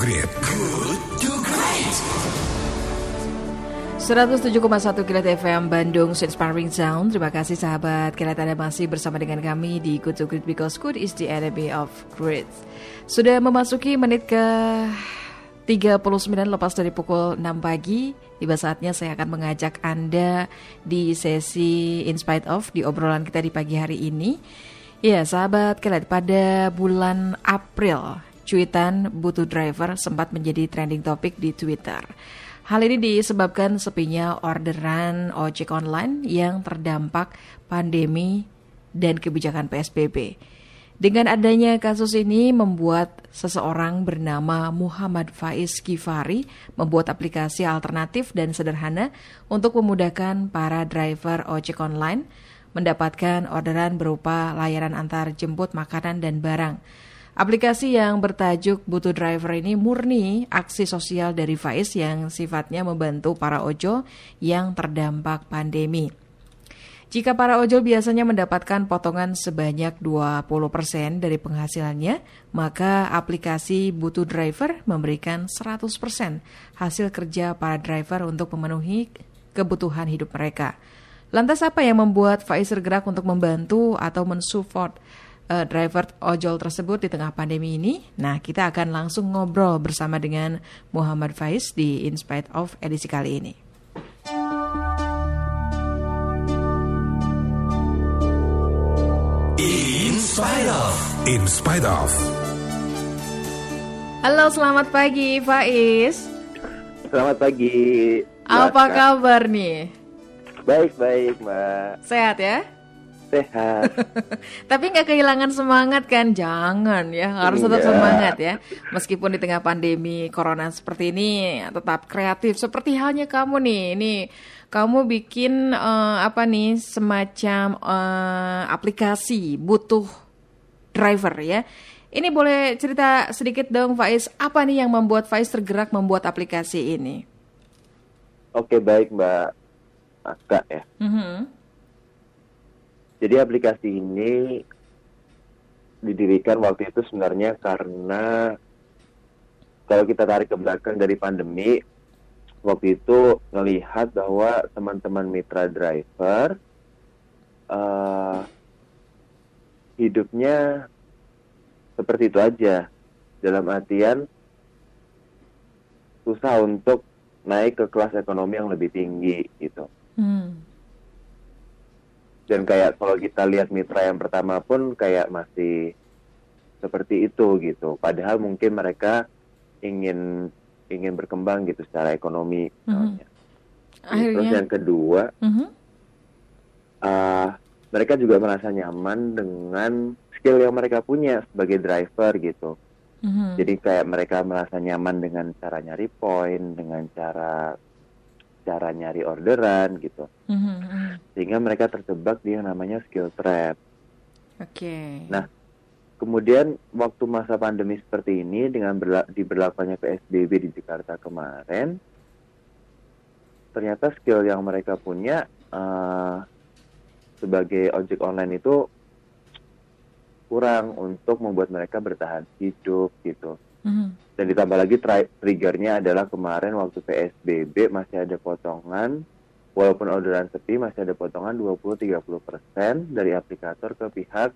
Great. Good to Great. 107,1 Kilat FM Bandung Inspiring Sound Terima kasih sahabat Kilat Anda masih bersama dengan kami di Good to Great Because good is the enemy of great Sudah memasuki menit ke 39 lepas dari pukul 6 pagi Tiba saatnya saya akan mengajak Anda di sesi In Spite Of Di obrolan kita di pagi hari ini Ya sahabat Kilat pada bulan April cuitan butuh driver sempat menjadi trending topik di Twitter. Hal ini disebabkan sepinya orderan ojek online yang terdampak pandemi dan kebijakan PSBB. Dengan adanya kasus ini membuat seseorang bernama Muhammad Faiz Kifari membuat aplikasi alternatif dan sederhana untuk memudahkan para driver ojek online mendapatkan orderan berupa layanan antar jemput makanan dan barang. Aplikasi yang bertajuk Butuh Driver ini murni aksi sosial dari Faiz yang sifatnya membantu para ojol yang terdampak pandemi. Jika para ojol biasanya mendapatkan potongan sebanyak 20% dari penghasilannya, maka aplikasi Butuh Driver memberikan 100% hasil kerja para driver untuk memenuhi kebutuhan hidup mereka. Lantas apa yang membuat Faiz tergerak untuk membantu atau mensupport uh, driver ojol tersebut di tengah pandemi ini. Nah, kita akan langsung ngobrol bersama dengan Muhammad Faiz di In Spite of edisi kali ini. In Spite of. In Spite of. Halo, selamat pagi Faiz. Selamat pagi. Apa kabar nih? Baik baik mbak. Sehat ya? Sehat. Tapi nggak kehilangan semangat kan? Jangan ya, harus tetap Iya. semangat ya. Meskipun di tengah pandemi corona seperti ini, tetap kreatif. Seperti halnya kamu nih, ini kamu bikin eh, apa nih semacam eh, aplikasi butuh driver ya. Ini boleh cerita sedikit dong Faiz, apa nih yang membuat Faiz tergerak membuat aplikasi ini? Oke baik mbak. Aka ya. Mhm. Jadi aplikasi ini didirikan waktu itu sebenarnya karena kalau kita tarik ke belakang dari pandemi, waktu itu melihat bahwa teman-teman mitra driver eh, hidupnya seperti itu aja, dalam artian susah untuk naik ke kelas ekonomi yang lebih tinggi gitu. Hmm. Dan kayak kalau kita lihat mitra yang pertama pun kayak masih seperti itu gitu padahal mungkin mereka ingin ingin berkembang gitu secara ekonomi misalnya. Terus Akhirnya. yang kedua Mhm. ah, mereka juga merasa nyaman dengan skill yang mereka punya sebagai driver gitu Mhm. jadi kayak mereka merasa nyaman dengan cara nyari poin dengan cara cara nyari orderan gitu Mhm, mhm. sehingga mereka terjebak di yang namanya skill trap Oke. Nah, Kemudian waktu masa pandemi seperti ini dengan berla- diberlakukannya PSBB di Jakarta kemarin, ternyata skill yang mereka punya eh, sebagai ojek online itu kurang untuk membuat mereka bertahan hidup gitu. Mhm. Dan ditambah lagi tri- triggernya adalah kemarin waktu PSBB masih ada potongan, walaupun orderan sepi masih ada potongan 20-30% dari aplikator ke pihak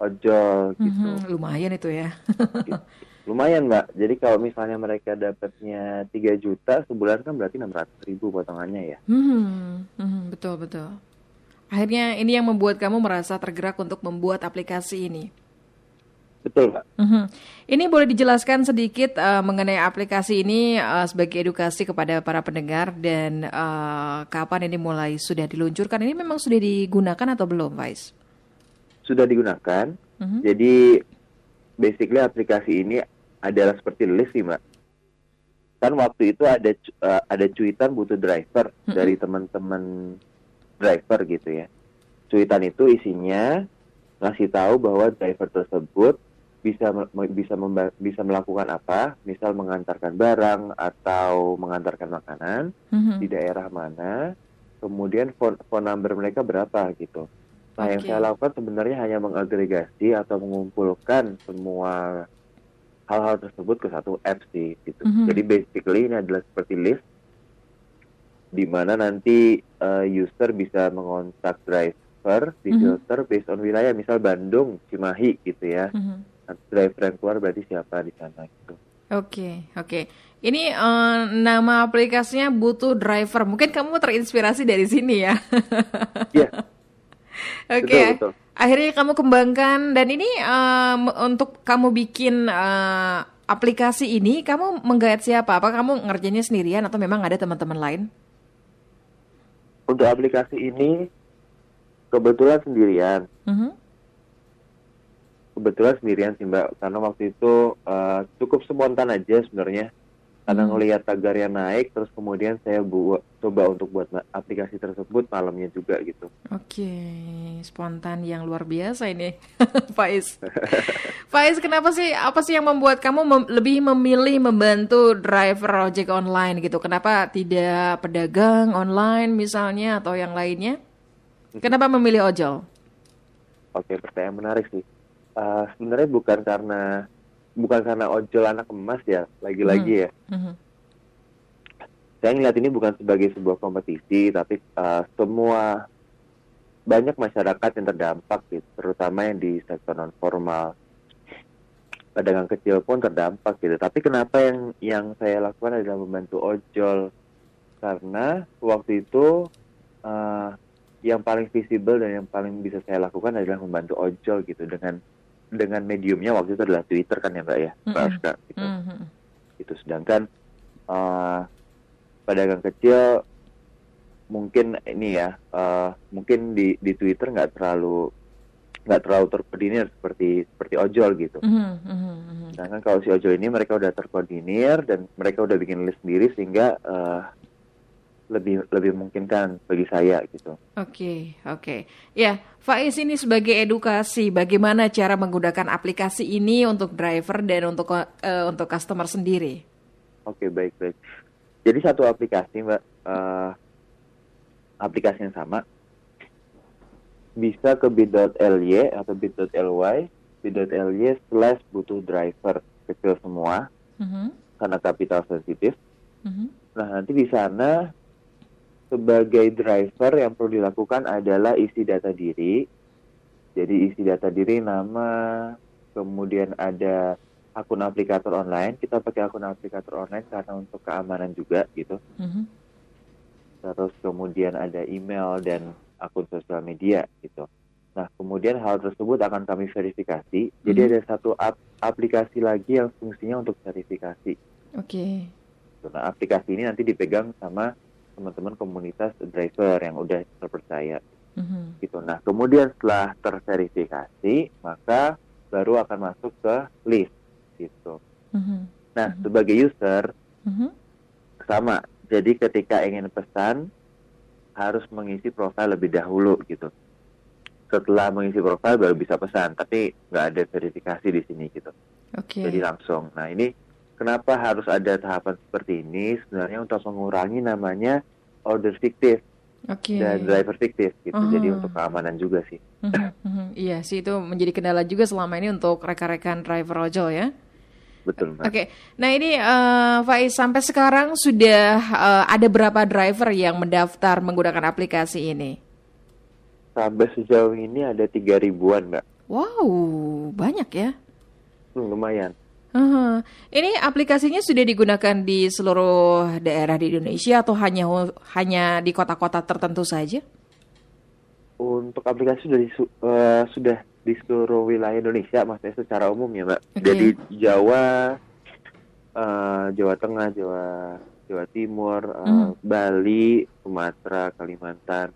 ojol gitu. Mhm, Lumayan itu ya. Lumayan mbak, jadi kalau misalnya mereka dapatnya 3 juta sebulan kan berarti 600 ribu potongannya ya. Mhm, mhm, Betul betul. Akhirnya ini yang membuat kamu merasa tergerak untuk membuat aplikasi ini. Betul mbak. Mhm. Ini boleh dijelaskan sedikit eh, mengenai aplikasi ini eh, sebagai edukasi kepada para pendengar dan eh, kapan ini mulai sudah diluncurkan? Ini memang sudah digunakan atau belum, Vice? Sudah digunakan, Mhm. jadi basically aplikasi ini adalah seperti list sih mbak. Kan waktu itu ada eh, ada cuitan butuh driver Mm-mm. dari teman-teman driver gitu ya. Cuitan itu isinya ngasih tahu bahwa driver tersebut bisa bisa memba- bisa melakukan apa, misal mengantarkan barang atau mengantarkan makanan Mhm. di daerah mana, kemudian phone, phone number mereka berapa gitu. Nah, yang Oke. saya lakukan sebenarnya hanya mengagregasi atau mengumpulkan semua hal-hal tersebut ke satu apps sih gitu. Mhm. Jadi basically ini adalah seperti list di mana nanti uh, user bisa mengontak driver di filter based on wilayah misal Bandung, Cimahi gitu ya. Mhm. Driver yang keluar berarti siapa di sana gitu. Oke, oke. Ini eh, nama aplikasinya butuh driver. Mungkin kamu terinspirasi dari sini ya. Iya, Oke. betul betul. Akhirnya kamu kembangkan dan ini em, untuk kamu bikin eh, aplikasi ini, kamu menggait siapa? Apa kamu ngerjainnya sendirian atau memang ada teman-teman lain? Untuk aplikasi ini kebetulan sendirian. Mhm. Kebetulan sendirian sih Mbak, karena waktu itu uh, cukup spontan aja sebenarnya. Karena Hmm. ngelihat tagarnya naik, terus kemudian saya buat coba untuk buat aplikasi tersebut malamnya juga gitu. Oke, spontan yang luar biasa ini, Faiz. Faiz, kenapa sih? Apa sih yang membuat kamu mem- lebih memilih membantu driver ojek online gitu? Kenapa tidak pedagang online misalnya atau yang lainnya? Kenapa memilih ojol? Oke, pertanyaan menarik sih. Uh, sebenarnya bukan karena bukan karena ojol anak emas ya, lagi-lagi ya. Mhm. Saya ngeliat ini bukan sebagai sebuah kompetisi, tapi uh, semua banyak masyarakat yang terdampak, gitu, terutama yang di sektor non formal. Pedagang kecil pun terdampak gitu. Tapi kenapa yang yang saya lakukan adalah membantu ojol? Karena waktu itu uh, yang paling visible dan yang paling bisa saya lakukan adalah membantu ojol gitu dengan dengan mediumnya waktu itu adalah Twitter kan ya mbak ya, Mbak Mm-mm. Arska, gitu Mhm. gitu sedangkan eh, pedagang kecil mungkin ini ya eh, mungkin di di Twitter nggak terlalu nggak terlalu terkoordinir seperti seperti ojol gitu Mhm, mhm, mhm. sedangkan kalau si ojol ini mereka udah terkoordinir dan mereka udah bikin list sendiri sehingga eh, lebih lebih memungkinkan bagi saya gitu Oke, oke. Ya, Faiz ini sebagai edukasi, bagaimana cara menggunakan aplikasi ini untuk driver dan untuk eh, untuk customer sendiri? Oke baik baik. Jadi satu aplikasi mbak, eh, aplikasi yang sama bisa ke bit.ly atau bit.ly, bit.ly slash butuh driver kecil semua Mhm, karena kapital sensitif. mhm. Nah nanti di sana sebagai driver yang perlu dilakukan adalah isi data diri. Jadi isi data diri nama, kemudian ada akun aplikator online. Kita pakai akun aplikator online karena untuk keamanan juga gitu. Mhm. terus kemudian ada email dan akun sosial media gitu. Nah, kemudian hal tersebut akan kami verifikasi. Jadi Mhm. ada satu ap- aplikasi lagi yang fungsinya untuk verifikasi. Oke. Gitu. Nah, aplikasi ini nanti dipegang sama teman-teman komunitas driver yang udah terpercaya Mhm. gitu. Nah, kemudian setelah terverifikasi, maka baru akan masuk ke list gitu. Mhm. Nah, Mhm. sebagai user Mhm. sama. Jadi ketika ingin pesan harus mengisi profil lebih dahulu gitu. Setelah mengisi profil baru bisa pesan, tapi nggak ada verifikasi di sini gitu. Oke. Jadi langsung. Nah ini kenapa harus ada tahapan seperti ini? Sebenarnya untuk mengurangi namanya order fiktif Oke. dan driver fiktif gitu. Jadi Ah. untuk keamanan juga sih. Mhm, mhm. Iya sih itu menjadi kendala juga selama ini untuk rekan-rekan driver ojol ya. Betul mbak. Oke, nah ini eh, Faiz sampai sekarang sudah eh, ada berapa driver yang mendaftar menggunakan aplikasi ini? Sampai sejauh ini ada tiga ribuan mbak. Wow, banyak ya. Hmm, lumayan. Aha. Ini aplikasinya sudah digunakan di seluruh daerah di Indonesia atau hanya hanya di kota-kota tertentu saja? Untuk aplikasi sudah di, sudah di seluruh wilayah Indonesia, maksudnya secara umum ya, Mbak. Oke. Jadi Jawa, eh, Jawa Tengah, Jawa Jawa Timur, eh, Mhm. Bali, Sumatera, Kalimantan.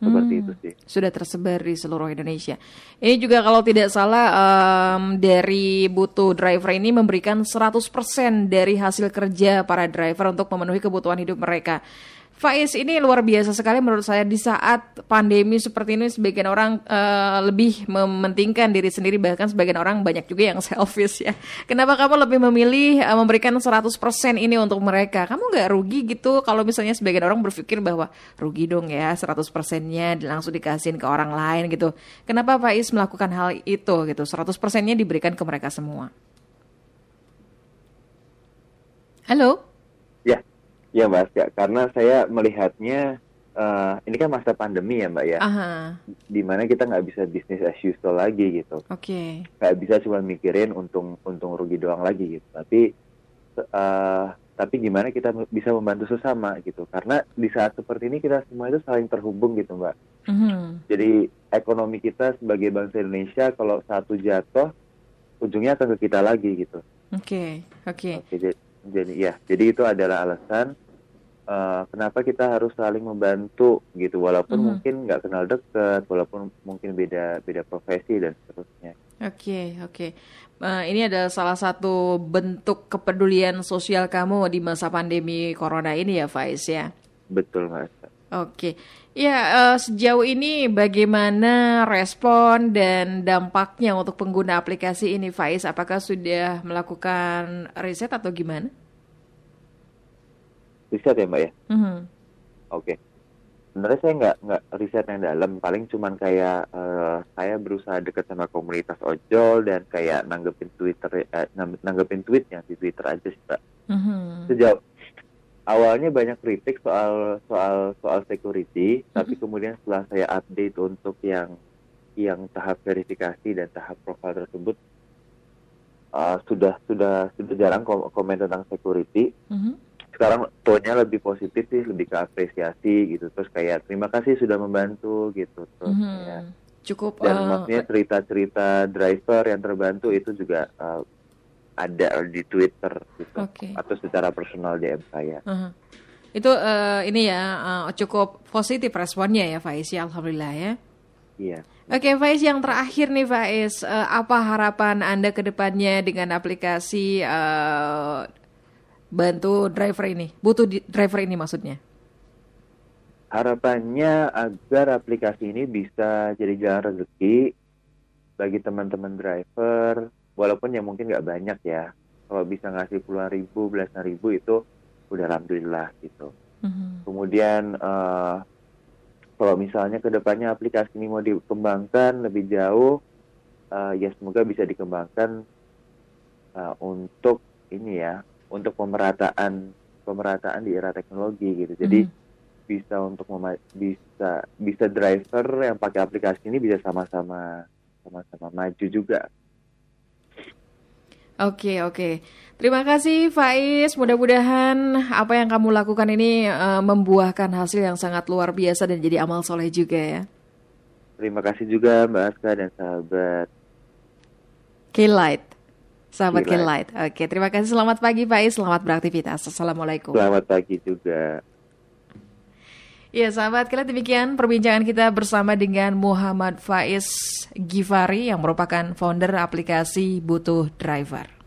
Seperti Hmm. itu sih. Sudah tersebar di seluruh Indonesia. Ini juga kalau tidak salah em, dari butuh driver ini memberikan 100% dari hasil kerja para driver untuk memenuhi kebutuhan hidup mereka. Faiz ini luar biasa sekali menurut saya di saat pandemi seperti ini sebagian orang eh, lebih mementingkan diri sendiri bahkan sebagian orang banyak juga yang selfish ya. Kenapa kamu lebih memilih eh, memberikan 100% ini untuk mereka? Kamu nggak rugi gitu kalau misalnya sebagian orang berpikir bahwa rugi dong ya 100%-nya langsung dikasihin ke orang lain gitu. Kenapa Faiz melakukan hal itu gitu? 100%-nya diberikan ke mereka semua. Halo. Ya, Mbak Aska. Karena saya melihatnya uh, ini kan masa pandemi ya Mbak ya. Aha. Di mana kita nggak bisa bisnis as usual lagi gitu. Oke. Nggak bisa cuma mikirin untung untung rugi doang lagi gitu. Tapi uh, tapi gimana kita bisa membantu sesama gitu. Karena di saat seperti ini kita semua itu saling terhubung gitu Mbak. Mhm. Jadi ekonomi kita sebagai bangsa Indonesia kalau satu jatuh ujungnya akan ke kita lagi gitu. Oke. Oke. Oke, jadi, jadi ya, jadi itu adalah alasan uh, kenapa kita harus saling membantu gitu, walaupun Mhm. mungkin nggak kenal dekat, walaupun mungkin beda beda profesi dan seterusnya. Oke, oke. Eh, ini adalah salah satu bentuk kepedulian sosial kamu di masa pandemi corona ini ya, Faiz ya. Betul mas. Oke, ya eh, sejauh ini bagaimana respon dan dampaknya untuk pengguna aplikasi ini, Faiz? Apakah sudah melakukan riset atau gimana? Riset ya mbak ya. Mhm. Oke. Sebenarnya saya nggak nggak riset yang dalam, paling cuman kayak eh, saya berusaha dekat sama komunitas ojol dan kayak nanggepin Twitter, nang- nanggepin tweetnya di Twitter aja sih mbak. Mhm. sejauh awalnya banyak kritik soal soal soal security, tapi kemudian setelah saya update untuk yang yang tahap verifikasi dan tahap profil tersebut uh, sudah sudah sudah jarang kom- komen tentang security. Mhm. Sekarang tone-nya lebih positif sih, lebih ke apresiasi gitu. Terus kayak terima kasih sudah membantu gitu. Terus Mhm. kayak Cukup. dan eh, maksudnya cerita-cerita driver yang terbantu itu juga uh, ada di Twitter gitu Oke. atau secara personal DM saya. Aha. Itu eh, ini ya eh, cukup positif responnya ya Faiz ya alhamdulillah ya. Iya. Oke Faiz yang terakhir nih Faiz eh, apa harapan Anda ke depannya dengan aplikasi eh, bantu driver ini, butuh di- driver ini maksudnya? Harapannya agar aplikasi ini bisa jadi jalan rezeki bagi teman-teman driver, walaupun yang mungkin nggak banyak ya. Kalau bisa ngasih puluhan ribu, belasan ribu itu udah alhamdulillah gitu. Mhm. Kemudian eh, kalau misalnya ke depannya aplikasi ini mau dikembangkan lebih jauh, eh, ya semoga bisa dikembangkan eh, untuk ini ya, untuk pemerataan pemerataan di era teknologi gitu. Jadi Mhm. bisa untuk mema- bisa bisa driver yang pakai aplikasi ini bisa sama-sama sama-sama maju juga. Oke oke, terima kasih Faiz. Mudah-mudahan apa yang kamu lakukan ini eh, membuahkan hasil yang sangat luar biasa dan jadi amal soleh juga ya. Terima kasih juga Mbak Aska dan sahabat. K-Light. Sahabat. K-Light. Oke, terima kasih. Selamat pagi, Faiz. Selamat beraktivitas. Assalamualaikum. Selamat pagi juga. Ya, sahabat, kalian demikian perbincangan kita bersama dengan Muhammad Faiz Gifari yang merupakan founder aplikasi Butuh Driver.